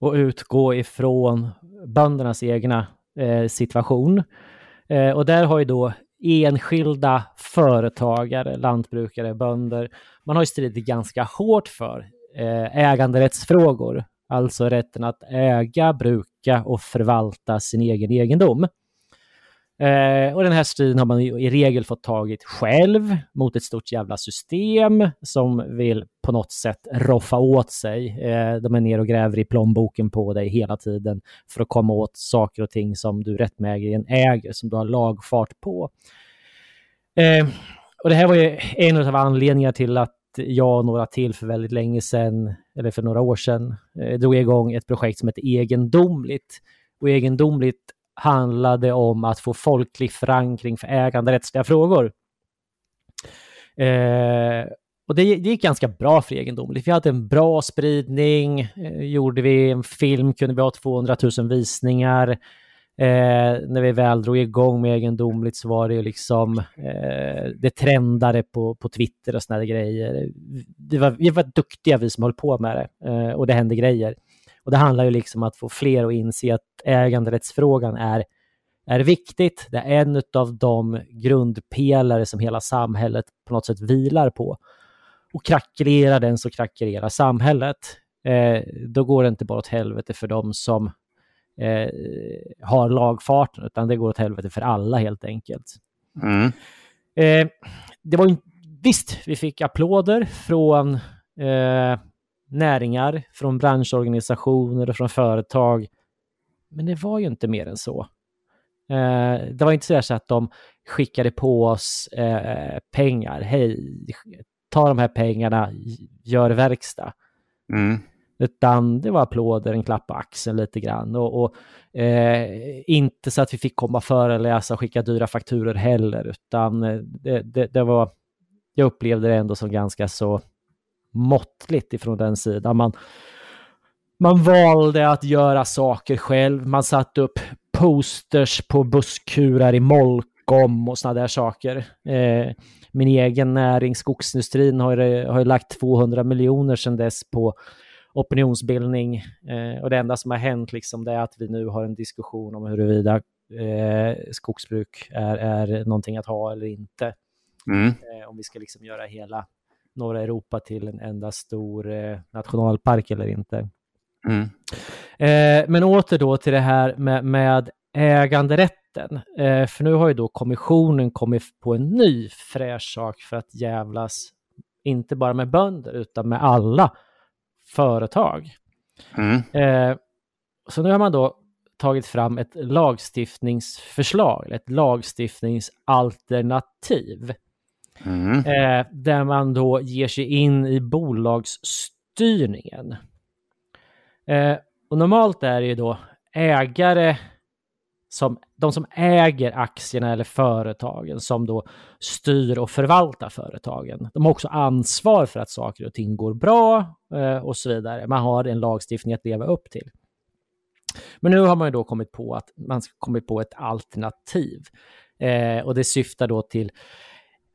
[SPEAKER 3] och utgå ifrån böndernas egna eh, situation. Eh, och där har ju då enskilda företagare, lantbrukare, bönder, man har ju stridit ganska hårt för eh, äganderättsfrågor, alltså rätten att äga, bruka och förvalta sin egen egendom. Eh, och den här striden har man i regel fått tagit själv mot ett stort jävla system som vill på något sätt roffa åt sig. Eh, de är ner och gräver i plånboken på dig hela tiden för att komma åt saker och ting som du rättmätigen äger, som du har lagfart på. Eh, och det här var ju en av anledningarna till att jag och några till för väldigt länge sedan, eller för några år sedan, eh, drog igång ett projekt som heter Egendomligt. Och Egendomligt handlade om att få folklig förankring för äganderättsliga frågor. Eh, och det, det gick ganska bra för egendomligt. Vi hade en bra spridning, eh, gjorde vi en film kunde vi ha 200 000 visningar. Eh, när vi väl drog igång med egendomligt så var det ju liksom, eh, det trendade på, på Twitter och sådana grejer. Det var, vi var duktiga vi som höll på med det eh, och det hände grejer. Och det handlar ju liksom om att få fler att inse att äganderättsfrågan är, är viktigt. Det är en av de grundpelare som hela samhället på något sätt vilar på. Och krackelerar den så krackelerar samhället. Eh, då går det inte bara åt helvete för dem som eh, har lagfarten, utan det går åt helvete för alla helt enkelt. Mm. Eh, det var ju, visst, vi fick applåder från eh, näringar, från branschorganisationer och från företag. Men det var ju inte mer än så. Eh, det var inte så att de skickade på oss eh, pengar. Hej, ta de här pengarna, gör verkstad. Mm. Utan det var applåder, en klapp på axeln lite grann. Och, och eh, inte så att vi fick komma föreläsa och skicka dyra fakturer heller, utan det, det, det var, jag upplevde det ändå som ganska så måttligt ifrån den sidan. Man, man valde att göra saker själv. Man satte upp posters på busskurar i Molkom och sådana där saker. Eh, min egen näring, skogsindustrin, har, har lagt 200 miljoner sedan dess på opinionsbildning. Eh, och det enda som har hänt liksom, det är att vi nu har en diskussion om huruvida eh, skogsbruk är, är någonting att ha eller inte. Mm. Eh, om vi ska liksom göra hela norra Europa till en enda stor eh, nationalpark eller inte. Mm. Eh, men åter då till det här med, med äganderätten. Eh, för nu har ju då kommissionen kommit på en ny fräsch sak för att jävlas, inte bara med bönder, utan med alla företag. Mm. Eh, så nu har man då tagit fram ett lagstiftningsförslag, ett lagstiftningsalternativ Mm. Eh, där man då ger sig in i bolagsstyrningen. Eh, och normalt är det ju då ägare som de som äger aktierna eller företagen som då styr och förvaltar företagen. De har också ansvar för att saker och ting går bra eh, och så vidare. Man har en lagstiftning att leva upp till. Men nu har man ju då kommit på att man ska kommit på ett alternativ eh, och det syftar då till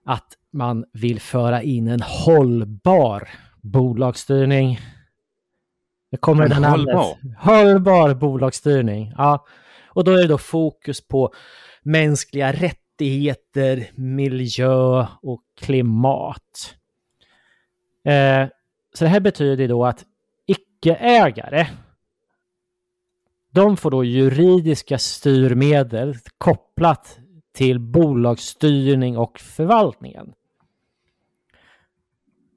[SPEAKER 3] att man vill föra in en hållbar bolagsstyrning. Det kommer en den hållbar? Hållbar bolagsstyrning, ja. Och då är det då fokus på mänskliga rättigheter, miljö och klimat. Eh, så det här betyder då att icke-ägare, de får då juridiska styrmedel kopplat till bolagsstyrning och förvaltningen.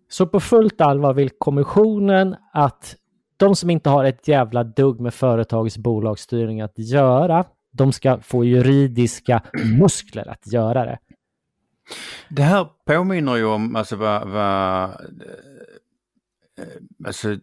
[SPEAKER 3] Så på fullt allvar vill kommissionen att de som inte har ett jävla dugg med företagets bolagsstyrning att göra, de ska få juridiska muskler att göra det.
[SPEAKER 2] Det här påminner ju om alltså vad, vad eh, alltså,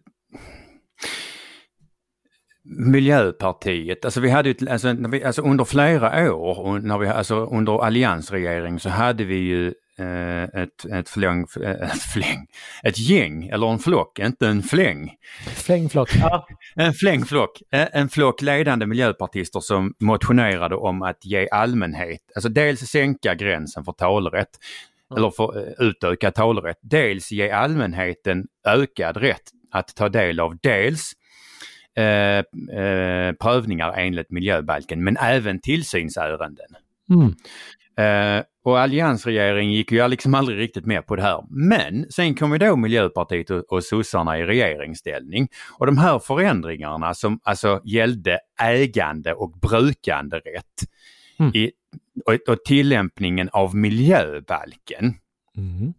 [SPEAKER 2] Miljöpartiet, alltså vi hade ju, alltså, vi, alltså under flera år, när vi, alltså under alliansregering så hade vi ju eh, ett, ett, fläng, ett fläng, ett gäng eller en flock, inte en fläng.
[SPEAKER 3] Flängflock, ja.
[SPEAKER 2] En flängflock, eh, en flock ledande miljöpartister som motionerade om att ge allmänhet, alltså dels sänka gränsen för talerätt, mm. eller för utökad talerätt, dels ge allmänheten ökad rätt att ta del av dels Eh, eh, prövningar enligt miljöbalken men även tillsynsärenden. Mm. Eh, och alliansregeringen gick ju liksom aldrig riktigt med på det här. Men sen kom ju då Miljöpartiet och, och sossarna i regeringsställning. Och de här förändringarna som alltså gällde ägande och brukanderätt mm. i, och, och tillämpningen av miljöbalken. Mm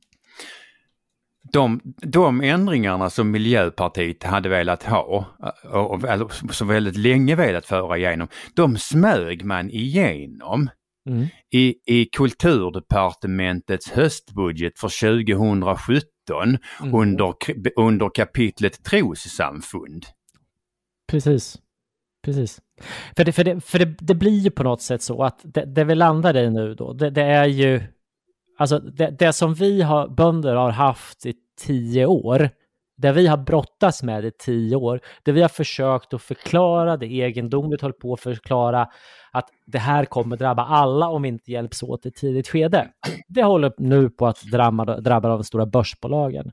[SPEAKER 2] de, de ändringarna som Miljöpartiet hade velat ha, och, eller som väldigt länge velat föra igenom, de smög man igenom mm. i, i Kulturdepartementets höstbudget för 2017 mm. under, under kapitlet trossamfund.
[SPEAKER 3] Precis. Precis. För, det, för, det, för det, det, blir ju på något sätt så att det, det vi landar i nu då, det, det är ju Alltså det, det, som vi har, bönder har haft i tio år, det vi har brottats med i tio år, det vi har försökt att förklara, det egendomligt håller på att förklara att det här kommer drabba alla om vi inte hjälps åt i tidigt skede. Det håller nu på att drabba, drabba de stora börsbolagen.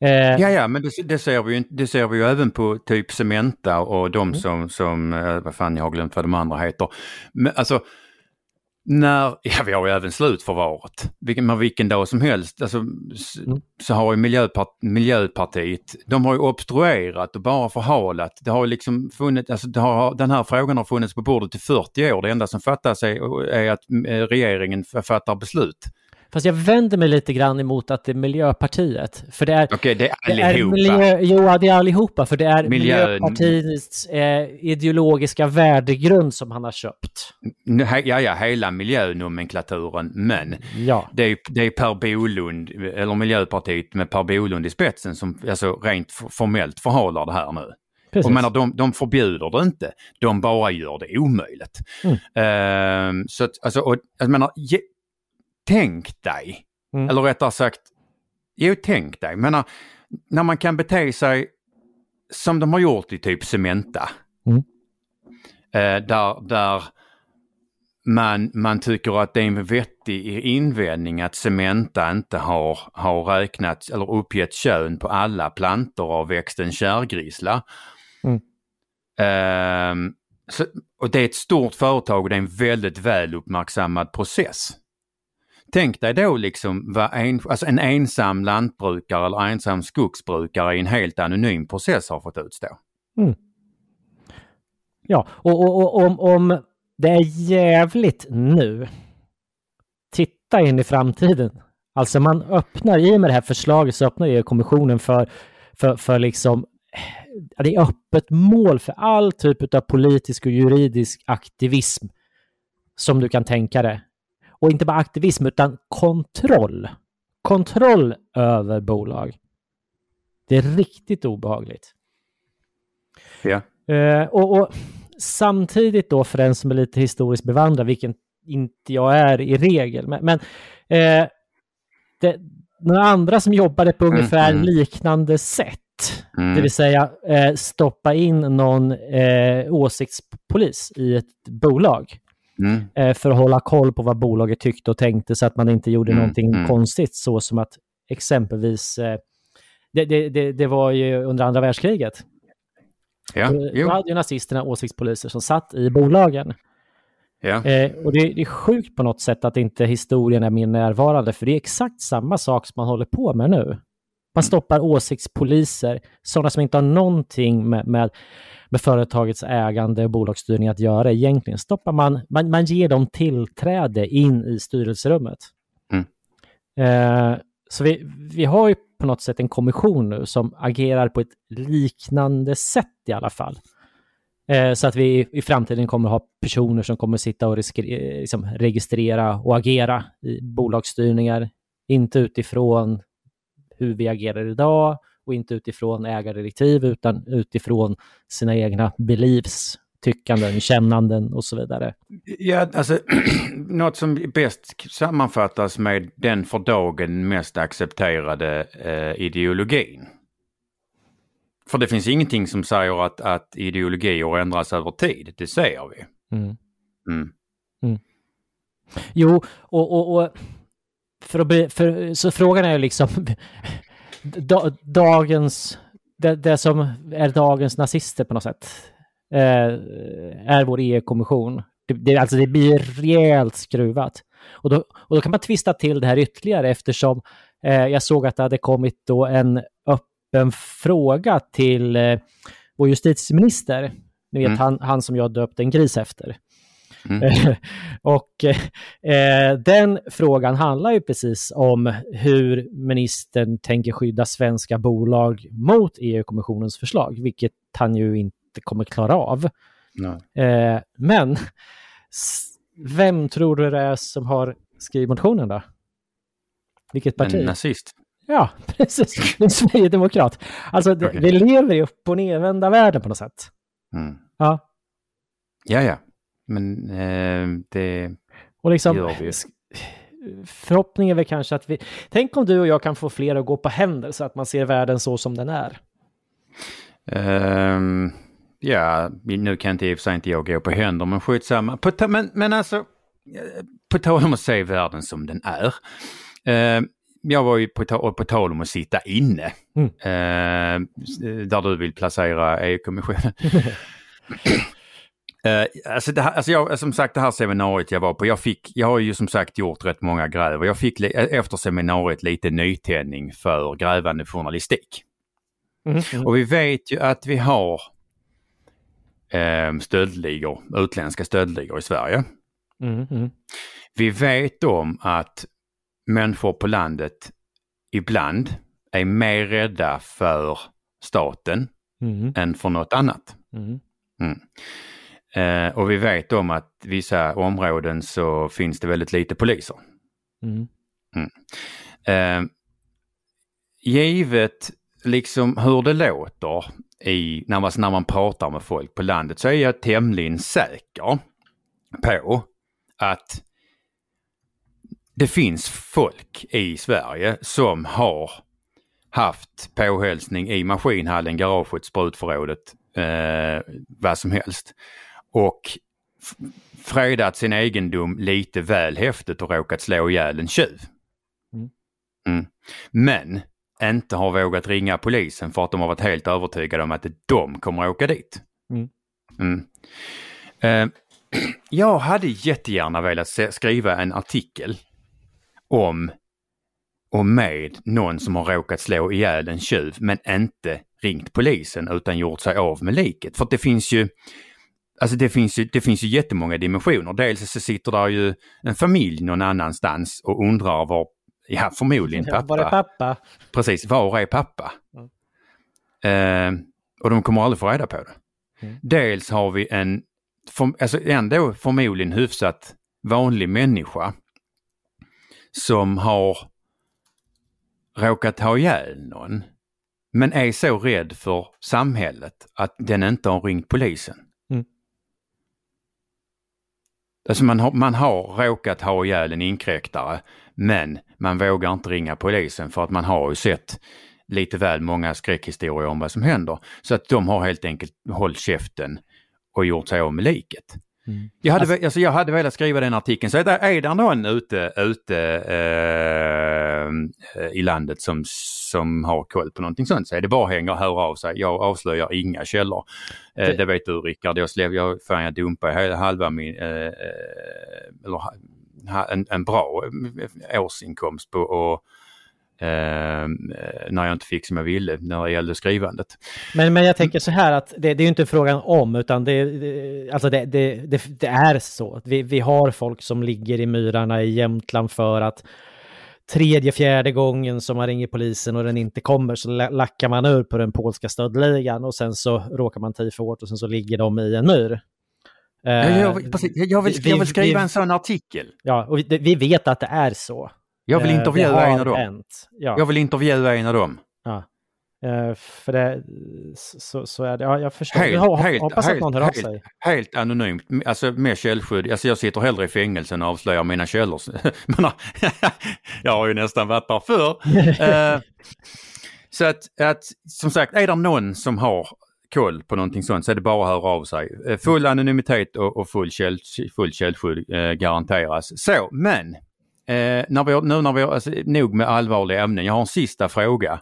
[SPEAKER 2] Eh, ja, ja, men det, det, ser vi ju, det ser vi ju även på typ Cementa och de mm. som, som, eh, vad fan jag har glömt vad de andra heter. Men alltså, när, ja vi har ju även slutförvaret. Vilken, vilken dag som helst alltså, mm. så har ju Miljöpart, Miljöpartiet, de har ju obstruerat och bara förhalat. Det har liksom funnits, alltså det har, den här frågan har funnits på bordet i 40 år. Det enda som fattas är, är att eh, regeringen fattar beslut.
[SPEAKER 3] Fast jag vänder mig lite grann emot att det är Miljöpartiet. För det är...
[SPEAKER 2] Okej, okay, det är allihopa. Det är miljö,
[SPEAKER 3] jo, det är allihopa. För det är Miljö... Miljöpartiets eh, ideologiska värdegrund som han har köpt.
[SPEAKER 2] Ja, ja, hela miljönomenklaturen. Men ja. det, är, det är Per Bolund, eller Miljöpartiet med Per Bolund i spetsen som alltså, rent formellt förhalar det här nu. Precis. Och menar, de, de förbjuder det inte, de bara gör det omöjligt. Mm. Uh, så att, alltså, och, jag menar, tänk dig, mm. eller rättare sagt, jo tänk dig, men när man kan bete sig som de har gjort i typ Cementa. Mm. Eh, där, där man, man tycker att det är en vettig invändning att Cementa inte har, har räknat eller uppgett kön på alla plantor av växten kärrgrissla. Mm. Eh, så, och det är ett stort företag och det är en väldigt väl uppmärksammad process. Tänk dig då liksom vad en, alltså en ensam lantbrukare eller ensam skogsbrukare i en helt anonym process har fått utstå. Mm.
[SPEAKER 3] Ja, och, och, och om, om det är jävligt nu, titta in i framtiden. Alltså man öppnar, i och med det här förslaget så öppnar EU-kommissionen för, för, för liksom det är öppet mål för all typ av politisk och juridisk aktivism som du kan tänka dig. Och inte bara aktivism utan kontroll. Kontroll över bolag. Det är riktigt obehagligt.
[SPEAKER 2] Ja.
[SPEAKER 3] Uh, och, och, samtidigt då för den som är lite historiskt bevandrad, vilken inte jag är i regel, men, men uh, det, några andra som jobbade på mm, ungefär mm. liknande sätt, mm. det vill säga uh, stoppa in någon åsiktspolis i ett bolag. Mm. Eh, för att hålla koll på vad bolaget tyckte och tänkte så att man inte gjorde mm. någonting mm. konstigt så som att exempelvis, eh, det, det, det, det, var ju under andra världskriget.
[SPEAKER 2] Ja,
[SPEAKER 3] Då
[SPEAKER 2] jo.
[SPEAKER 3] hade ju nazisterna åsiktspoliser som satt i bolagen.
[SPEAKER 2] Ja.
[SPEAKER 3] Eh, och det, det är sjukt på något sätt att inte historien är mer närvarande, för det är exakt samma sak som man håller på med nu. Man stoppar åsiktspoliser, sådana som inte har någonting med, med, med företagets ägande och bolagsstyrning att göra egentligen. Stoppar man, man, man ger dem tillträde in i styrelserummet.
[SPEAKER 2] Mm.
[SPEAKER 3] Eh, så vi, vi har ju på något sätt en kommission nu som agerar på ett liknande sätt i alla fall. Eh, så att vi i framtiden kommer ha personer som kommer sitta och riskera, liksom, registrera och agera i bolagsstyrningar. Inte utifrån hur vi agerar idag och inte utifrån ägardirektiv utan utifrån sina egna beliefs, tyckanden, kännanden och så vidare.
[SPEAKER 2] Ja, alltså något som bäst sammanfattas med den för dagen mest accepterade eh, ideologin. För det finns ingenting som säger att, att ideologier ändras över tid, det ser vi.
[SPEAKER 3] Mm.
[SPEAKER 2] Mm.
[SPEAKER 3] Jo, och, och, och för att för, så frågan är ju liksom da, dagens, det, det som är dagens nazister på något sätt, eh, är vår EU-kommission. Det, det, alltså det blir rejält skruvat. Och då, och då kan man twista till det här ytterligare eftersom eh, jag såg att det hade kommit då en öppen fråga till eh, vår justitieminister. Ni vet
[SPEAKER 2] Mm.
[SPEAKER 3] han, han som jag döpte en gris efter.
[SPEAKER 2] Mm.
[SPEAKER 3] och eh, den frågan handlar ju precis om hur ministern tänker skydda svenska bolag mot EU-kommissionens förslag, vilket han ju inte kommer klara av. Eh, men vem tror du det är som har skrivit motionen då? Vilket parti?
[SPEAKER 2] En nazist.
[SPEAKER 3] Ja, precis. En sverigedemokrat. Alltså,
[SPEAKER 2] Okej.
[SPEAKER 3] vi lever i upp och nervända världen på något sätt.
[SPEAKER 2] Mm.
[SPEAKER 3] Ja,
[SPEAKER 2] Ja, ja. Men eh, det
[SPEAKER 3] och liksom...
[SPEAKER 2] gör vi.
[SPEAKER 3] Förhoppningen är väl kanske att vi... Tänk om du och jag kan få fler att gå på händer så att man ser världen så som den är.
[SPEAKER 2] Ehm, ja, nu kan inte i och för sig inte jag gå på händer, men skitsamma. På ta, men, men alltså, eh, på tal om att se världen som den är. Ehm, jag var ju på, ta, på tal om att sitta inne,
[SPEAKER 3] Mm.
[SPEAKER 2] ehm, där du vill placera EU-kommissionen. Eh, alltså, det här, alltså jag, som sagt det här seminariet jag var på, jag, fick, jag har ju som sagt gjort rätt många gräv och jag fick li- efter seminariet lite nytändning för grävande journalistik.
[SPEAKER 3] Mm, mm.
[SPEAKER 2] Och vi vet ju att vi har eh, stöldligor, utländska stöldligor i Sverige.
[SPEAKER 3] Mm, mm.
[SPEAKER 2] Vi vet om att människor på landet ibland är mer rädda för staten
[SPEAKER 3] Mm,
[SPEAKER 2] än för något annat.
[SPEAKER 3] mm.
[SPEAKER 2] Eh, och vi vet om att vissa områden så finns det väldigt lite poliser.
[SPEAKER 3] Mm.
[SPEAKER 2] Eh, givet liksom hur det låter i, när, man, när man pratar med folk på landet så är jag tämligen säker på att det finns folk i Sverige som har haft påhälsning i maskinhallen, garaget, sprutförrådet, eh, vad som helst. Och fredat sin egendom lite väl häftigt och råkat slå ihjäl en tjuv. Mm. Men inte har vågat ringa polisen för att de har varit helt övertygade om att de kommer åka dit.
[SPEAKER 3] Mm.
[SPEAKER 2] Mm. Eh, jag hade jättegärna velat skriva en artikel om och med någon som har råkat slå ihjäl en tjuv men inte ringt polisen utan gjort sig av med liket. För det finns ju Alltså det finns, ju, det finns ju jättemånga dimensioner. Dels så sitter där ju en familj någon annanstans och undrar var, ja förmodligen pappa.
[SPEAKER 3] Var är pappa?
[SPEAKER 2] Precis, var är pappa?
[SPEAKER 3] Mm.
[SPEAKER 2] Eh, och de kommer aldrig få reda på det.
[SPEAKER 3] Mm.
[SPEAKER 2] Dels har vi en, för, alltså ändå förmodligen hyfsat vanlig människa som har råkat ha ihjäl någon men är så rädd för samhället att den inte har ringt polisen.
[SPEAKER 3] Mm.
[SPEAKER 2] Alltså man har, man har råkat ha ihjäl en inkräktare men man vågar inte ringa polisen för att man har ju sett lite väl många skräckhistorier om vad som händer. Så att de har helt enkelt hållit käften och gjort sig av med liket.
[SPEAKER 3] Mm.
[SPEAKER 2] Jag hade, alltså, alltså, jag hade velat skriva den artikeln. Så är det, är det någon ute, ute eh, i landet som, som har koll på någonting sånt så är det bara att hänga och höra av sig. Jag avslöjar inga källor. Eh,
[SPEAKER 3] Det-
[SPEAKER 2] det vet du Rickard. Jag, släpp, jag, fan, jag dumpade hela- halva min, eh, eh, eller en, en bra eh, årsinkomst på och eh, när jag inte fick som jag ville när det gällde skrivandet.
[SPEAKER 3] Men, men jag tänker så här att det, det är ju inte frågan om, utan det, det, alltså det, det, det, det är så. Vi, vi har folk som ligger i myrarna i Jämtland för att tredje, fjärde gången som man ringer polisen och den inte kommer så la- lackar man ur på den polska stöldligan och sen så råkar man ta i för hårt och sen så ligger de i en myr. Eh,
[SPEAKER 2] Jag, jag, precis, jag, vill,
[SPEAKER 3] vi-
[SPEAKER 2] jag vill skriva
[SPEAKER 3] vi-
[SPEAKER 2] en sån artikel.
[SPEAKER 3] Ja, och vi, vi vet att det är så.
[SPEAKER 2] Jag vill
[SPEAKER 3] Eh,
[SPEAKER 2] intervjua en av dem.
[SPEAKER 3] Ja.
[SPEAKER 2] Jag vill intervjua en av dem.
[SPEAKER 3] Ja. Eh, för det, så, så är det. Ja, jag förstår.
[SPEAKER 2] Helt-
[SPEAKER 3] jag ho-
[SPEAKER 2] helt-
[SPEAKER 3] hoppas att någon hör av
[SPEAKER 2] helt-
[SPEAKER 3] sig.
[SPEAKER 2] Helt anonymt, alltså med källskydd. Alltså jag sitter hellre i fängelse än avslöjar mina källor. Men, jag har ju nästan varit där förr. Eh, så att, att, som sagt, är det någon som har koll på någonting sånt så är det bara att höra av sig. Full anonymitet och, och full, käll, full källskydd eh, garanteras. Så, men eh, när vi, har- nu när vi har, alltså, nog med allvarliga ämnen. Jag har en sista fråga.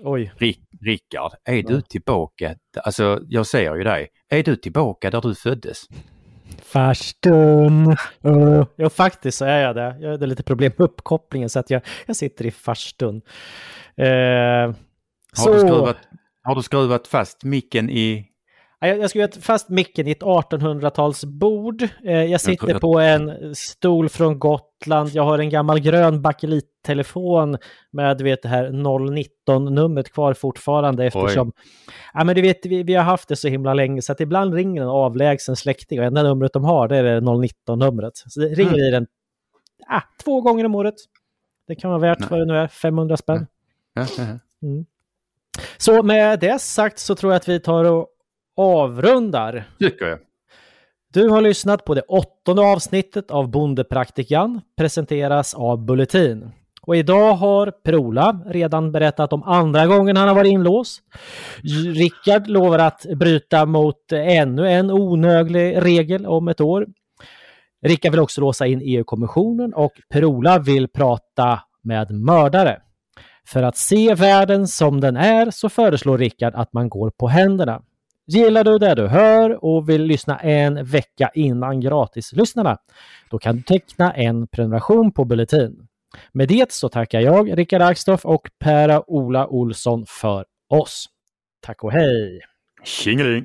[SPEAKER 3] Oj.
[SPEAKER 2] Rick, Rickard, är
[SPEAKER 3] Ja.
[SPEAKER 2] du tillbaka? Alltså, jag ser ju dig. Är du tillbaka där du föddes?
[SPEAKER 3] Farstun. Uh, jo, faktiskt så är jag det. Jag hade lite problem med uppkopplingen så att jag, jag sitter i farstun. Eh,
[SPEAKER 2] Har,
[SPEAKER 3] så,
[SPEAKER 2] du skruvat, har du skruvat fast micken i...
[SPEAKER 3] Ja, jag, jag göra fast micken i ett 1800-talsbord. Eh, jag sitter på en stol från Gotland. Jag har en gammal grön bakelittelefon med du vet, det här 019-numret kvar fortfarande eftersom ja, men du vet, vi, vi har haft det så himla länge så att ibland ringer en avlägsen släkting och enda numret de har det är det 019-numret. Så det ringer
[SPEAKER 2] Mm.
[SPEAKER 3] i den ah, två gånger om året. Det kan vara värt
[SPEAKER 2] Nej.
[SPEAKER 3] vad det nu är, 500 spänn.
[SPEAKER 2] Ja, ja, ja.
[SPEAKER 3] Så med det sagt så tror jag att vi tar och avrundar.
[SPEAKER 2] Tycker jag.
[SPEAKER 3] Du har lyssnat på det åttonde avsnittet av Bondepraktikan, presenteras av Bulletin. Och idag har Prola redan berättat om andra gången han har varit inlåst. Rickard lovar att bryta mot ännu en onödig regel om ett år. Rickard vill också låsa in EU-kommissionen och Prola vill prata med mördare. För att se världen som den är så föreslår Rickard att man går på händerna. Gillar du det du hör och vill lyssna en vecka innan gratislyssnarna? Då kan du teckna en prenumeration på Bulletin. Med det så tackar jag Rickard Axdorff och Per-Ola Olsson för oss. Tack och hej!
[SPEAKER 2] Tjingeling!